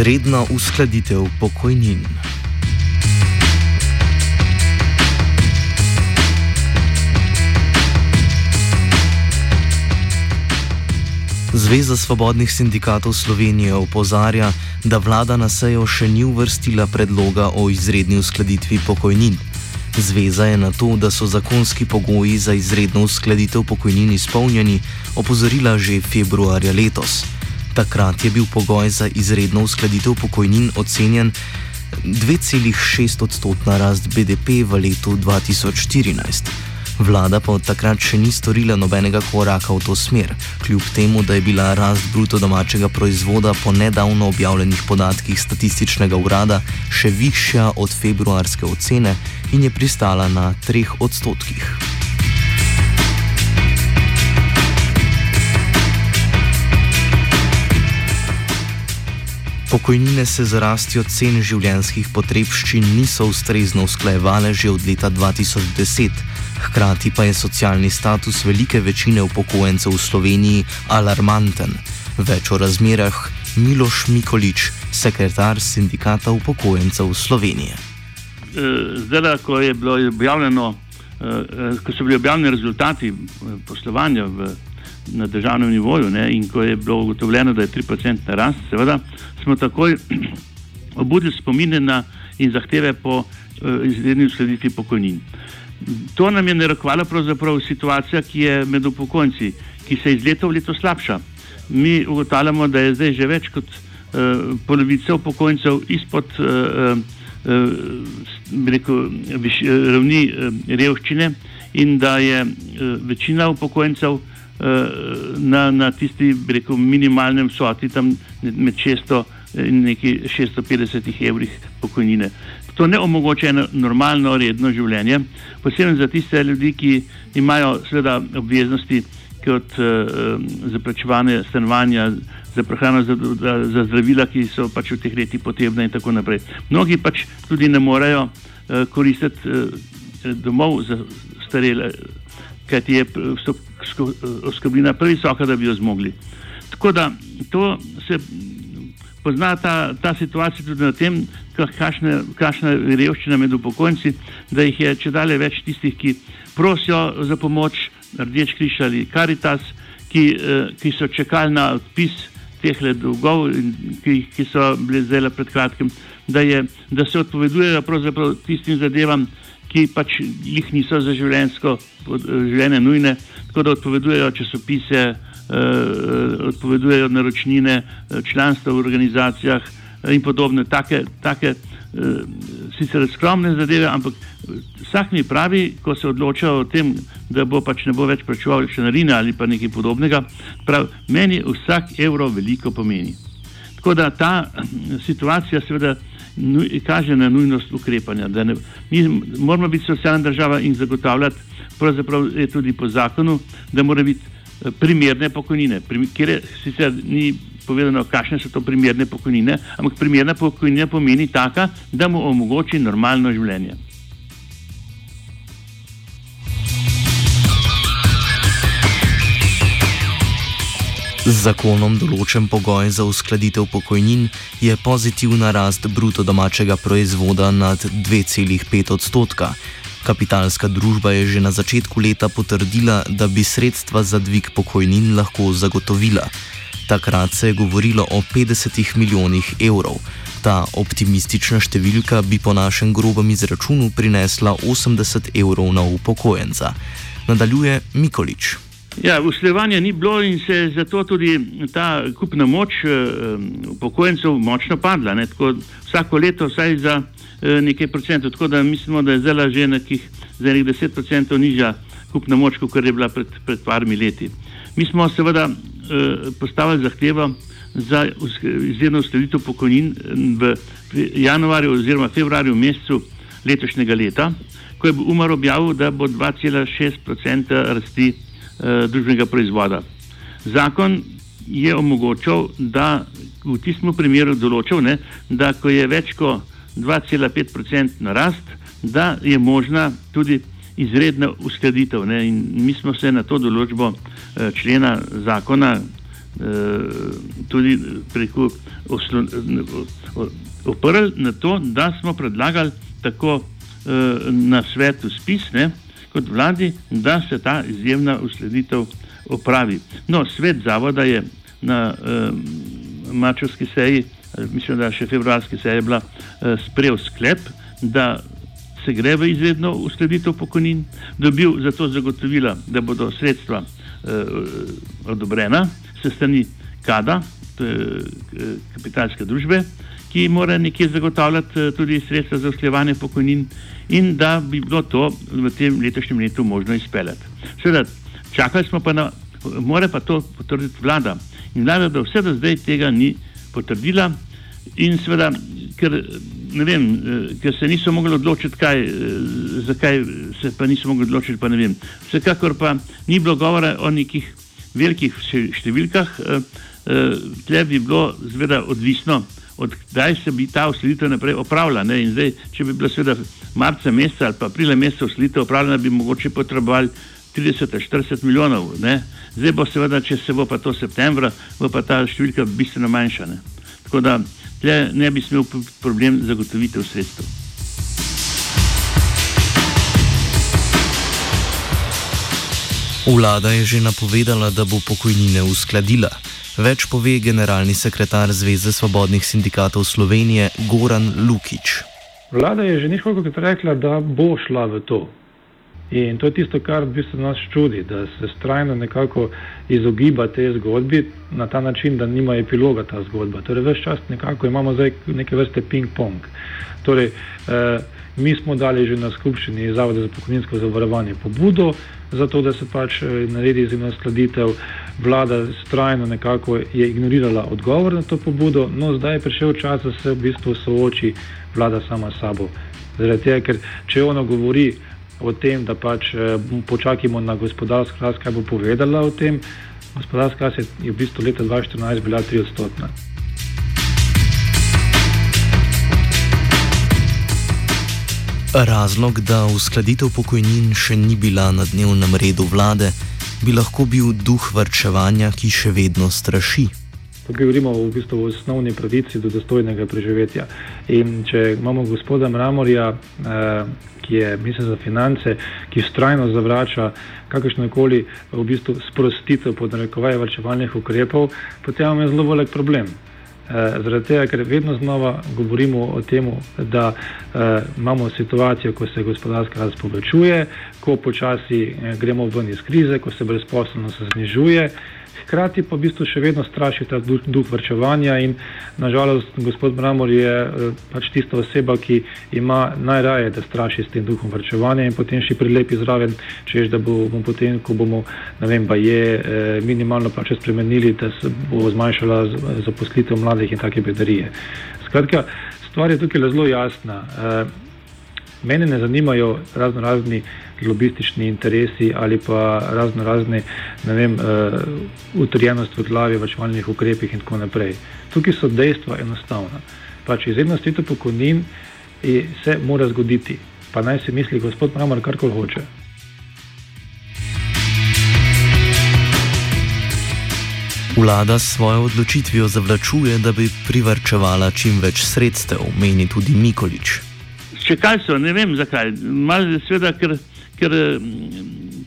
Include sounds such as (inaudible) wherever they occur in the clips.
Izredna uskladitev pokojnin. Zveza svobodnih sindikatov Slovenije opozarja, da vlada na sejo še ni uvrstila predloga o izredni uskladitvi pokojnin. Zveza je na to, da so zakonski pogoji za izredno uskladitev pokojnin izpolnjeni, opozorila že februarja letos. Takrat je bil pogoj za izredno uskladitev pokojnin ocenjen 2,6 odstotna rast BDP v letu 2014. Vlada pa od takrat še ni storila nobenega koraka v to smer, kljub temu, da je bila rast bruto domačega proizvoda po nedavno objavljenih podatkih statističnega urada še višja od februarske ocene in je pristala na 3 odstotkih. Pokojnine se z rastjo cen življenjskih potrebščin niso ustrezno usklajevale že od leta 2010. Hkrati pa je socialni status velike večine upokojencev v Sloveniji alarmanten. Več o razmerah Miloš Mikolič, sekretar sindikata upokojencev Slovenije. Eh, zdaj, ko, je objavljeno, eh, eh, ko so bili objavljeni rezultati poslovanja v, na državnem nivoju ne, in ko je bilo ugotovljeno, da je 3% rast, seveda smo takoj (clears throat) obudili spomine na in zahteve po izredni uskladitvi pokojnin. To nam je narekovala pravzaprav situacija, ki je med upokojenci, ki se iz leta v leto slabša. Mi ugotavljamo, da je zdaj že več kot uh, polovica upokojencev izpod uh, uh, rekel, viš, ravni uh, revščine in da je uh, večina upokojencev uh, na, na tisti rekel, minimalnem soti, tam med 600 in nekaj 650 evrih pokojnine. To ne omogoča eno normalno, redno življenje, posebej za tiste ljudi, ki imajo seveda obveznosti kot uh, zaplačevanje stanovanja, za prehrano, za, za, za zdravila, ki so pač v teh letih potrebne in tako naprej. Mnogi pač tudi ne morejo uh, koristiti uh, domov za starele, kajti je oskrbnina previsoka, da bi jo zmogli. Tako da to se pozna ta, ta situacija tudi na tem, kakšna je revščina med upokojenci, da jih je če dalje več tistih, ki prosijo za pomoč, Rdeč križ ali Karitas, ki, eh, ki so čakali na odpis teh dolgov, ki, ki so bili zdaj pred kratkim, da, je, da se odpovedujejo tistim zadevam, ki pač jih niso za življenjsko življenje nujne, tako da odpovedujejo časopise. Eh, odpovedujejo naročnine, eh, članstva v organizacijah eh, in podobne, take, take sicer skromne zadeve, ampak vsak mi pravi, ko se odloča o tem, da bo pač ne bo več plačeval članarine ali pa nekaj podobnega, prav, meni vsak evro veliko pomeni. Tako da ta situacija seveda kaže na nujnost ukrepanja. Ne, mi moramo biti socialna država in zagotavljati, pravzaprav je tudi po zakonu, da mora biti primerne pokojnine, kjer sicer ni povedano, kakšne so to primerne pokojnine, ampak primerna pokojnina pomeni taka, da mu omogoči normalno življenje. Z zakonom določen pogoj za uskladitev pokojnin je pozitivna rast bruto domačega proizvoda nad 2,5 odstotka. Kapitalska družba je že na začetku leta potrdila, da bi sredstva za dvig pokojnin lahko zagotovila. Takrat se je govorilo o 50 milijonih evrov. Ta optimistična številka bi po našem grobem izračunu prinesla 80 evrov na upokojenca. Nadaljuje Mikolič. Ja, uslevanje ni bilo in se je zato tudi ta kupna moč uh, upokojencev močno padla. Vsako leto vsaj za Eh, nekaj procentov, tako da mislimo, da je zdaj že nekih za nekaj deset procentov nižja kupna moč, kot je bila pred, pred parmi leti. Mi smo seveda eh, postavili zahtevo za izredno uskladitev pokojnin v januarju oziroma februarju mesecu letošnjega leta, ko je umar objavil, da bo 2,6% rasti eh, družbenega proizvoda. Zakon je omogočal, da v tistem primeru določil, ne, da ko je več kot 2,5-odstotna rast, da je možna tudi izredna uskladitev. Mi smo se na to določbo eh, člena zakona tudi preko oprl na to, da smo predlagali tako na svetu spisne kot vladi, da se ta izjemna uskladitev opravi. No, svet zavoda je na uh, mačovski seji, mislim, da še februarski seji je bila uh, sprejel sklep, da se gre v izredno uskladitev pokojnin, dobil za to zagotovila, da bodo sredstva uh, odobrena se strani kada, to je uh, kapitalske družbe, ki mora nekje zagotavljati uh, tudi sredstva za usklajevanje pokojnin in da bi bilo to v tem letošnjem letu možno izpeljati. Seveda, čakali smo pa na, mora pa to potrditi vlada. In vlada do vse do zdaj tega ni potrdila in seveda, ker, vem, eh, ker se niso mogli odločiti, kaj, eh, zakaj se pa niso mogli odločiti, pa ne vem. Vsekakor pa ni bilo govora o nekih velikih številkah, eh, tle bi bilo zveda odvisno, od kdaj se bi ta usleditev naprej opravila. Ne? In zdaj, če bi bila seveda marca meseca ali pa aprila meseca usleditev opravljena, bi mogoče potrebovali 30-40 milijonov. Ne? Zdaj bo seveda, če se bo pa to septembra, bo pa ta številka bistveno manjša. Ne? Tako da ne bi smel problem zagotovitev sredstev. Vlada je že napovedala, da bo pokojnine uskladila. Več pove generalni sekretar Zveze svobodnih sindikatov Slovenije Goran Lukič. Vlada je že nekajkrat rekla, da bo šla v to. In to je tisto, kar v bistvu nas čudi, da se strajno nekako izogiba te zgodbi na ta način, da nima epiloga ta zgodba. Torej, več čas nekako imamo zdaj neke vrste ping-pong. Torej, eh, mi smo dali že na skupščini Zavoda za pokojninsko zavarovanje pobudo, zato da se pač eh, naredi izjemna skladitev. Vlada strajno nekako je ignorirala odgovor na to pobudo, no zdaj je prišel čas, da se v bistvu sooči vlada sama s sabo. Zaradi tega, ker če ona govori, o tem, da pač eh, počakamo na gospodarsko rast, kaj bo povedala o tem. Gospodarska rast je v bistvu leta 2014 bila 3 odstotna. Razlog, da uskladitev pokojnin še ni bila na dnevnem redu vlade, bi lahko bil duh vrčevanja, ki še vedno straši. Tukaj govorimo v bistvu o osnovni pravici do dostojnega preživetja. In če imamo gospoda Mramorja, eh, ki je ministr za finance, ki strajno zavrača kakršno koli v bistvu sprostitev pod narekovaj vrčevalnih ukrepov, potem imamo zelo velik problem. Eh, zaradi tega, ker vedno znova govorimo o tem, da eh, imamo situacijo, ko se gospodarska rast povečuje, ko počasi eh, gremo ven iz krize, ko se brezposobnost znižuje. Hkrati pa v bistvu še vedno straši ta duh, duh vrčevanja in nažalost gospod Bramor je eh, pač tista oseba, ki ima najraje, da straši s tem duhom vrčevanja in potem še prilepi zraven, čež da bomo potem, ko bomo, ne vem, pa je eh, minimalno plače spremenili, da se bo zmanjšala zaposlitev mladih in take bedarije. Skratka, stvar je tukaj zelo jasna. Eh, mene ne zanimajo razno razni lobistični interesi ali pa razno razne, ne vem, uh, utrjenost v glavi, vačevalnih ukrepih in tako naprej. Tukaj so dejstva enostavna. Pač izredno stito pokojnin se mora zgoditi, pa naj se misli gospod Mramor karkoli hoče. Vlada s svojo odločitvijo zavlačuje, da bi privrčevala čim več sredstev, meni tudi Mikolič. Čekali so, ne vem zakaj. Malo seveda, ker ker,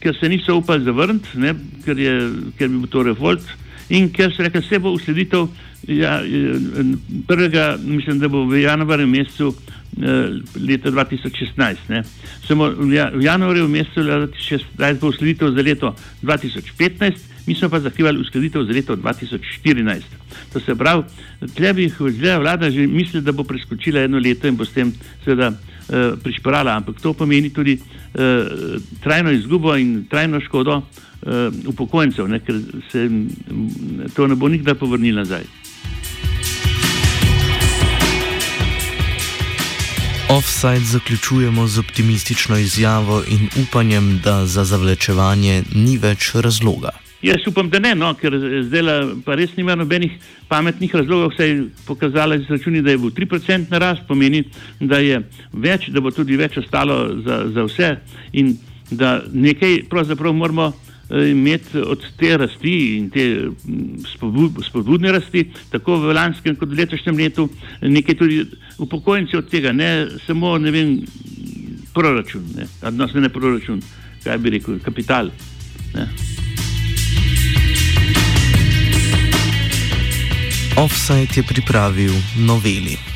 ker se niso upali zavrniti, ker, ker bi bil to revolt in ker so rekli, se bo usleditev ja, prvega, mislim, da bo v januarju mesecu eh, leta 2016. Ne. Samo v ja, januarju mesecu leta 2016 bo usleditev za leto 2015, mi smo pa zahtevali uskladitev za leto 2014. To se pravi, tle bi vlada že mislila, da bo preskočila eno leto in bo s tem seveda Eh, prišparala, ampak to pomeni tudi uh, trajno izgubo in trajno škodo uh, upokojencev, ne, ker se to ne bo nikdar povrnilo nazaj. Offside zaključujemo z optimistično izjavo in upanjem, da za zavlečevanje ni več razloga. Jaz upam, da ne, no, ker eh, zdaj pa res nima nobenih pametnih razlogov, saj je pokazala izračuni, da je bil 3% rast, pomeni, da je več, da bo tudi več ostalo za, za vse in da nekaj pravzaprav moramo eh, imeti od te rasti in te mm, spodbudne rasti, tako v lanskem kot v letošnjem letu, nekaj tudi upokojenci od tega, ne samo ne vem, proračun, ne, odnosno ne proračun, kaj bi rekel, kapital. Ne. Offside je pripravil noveli.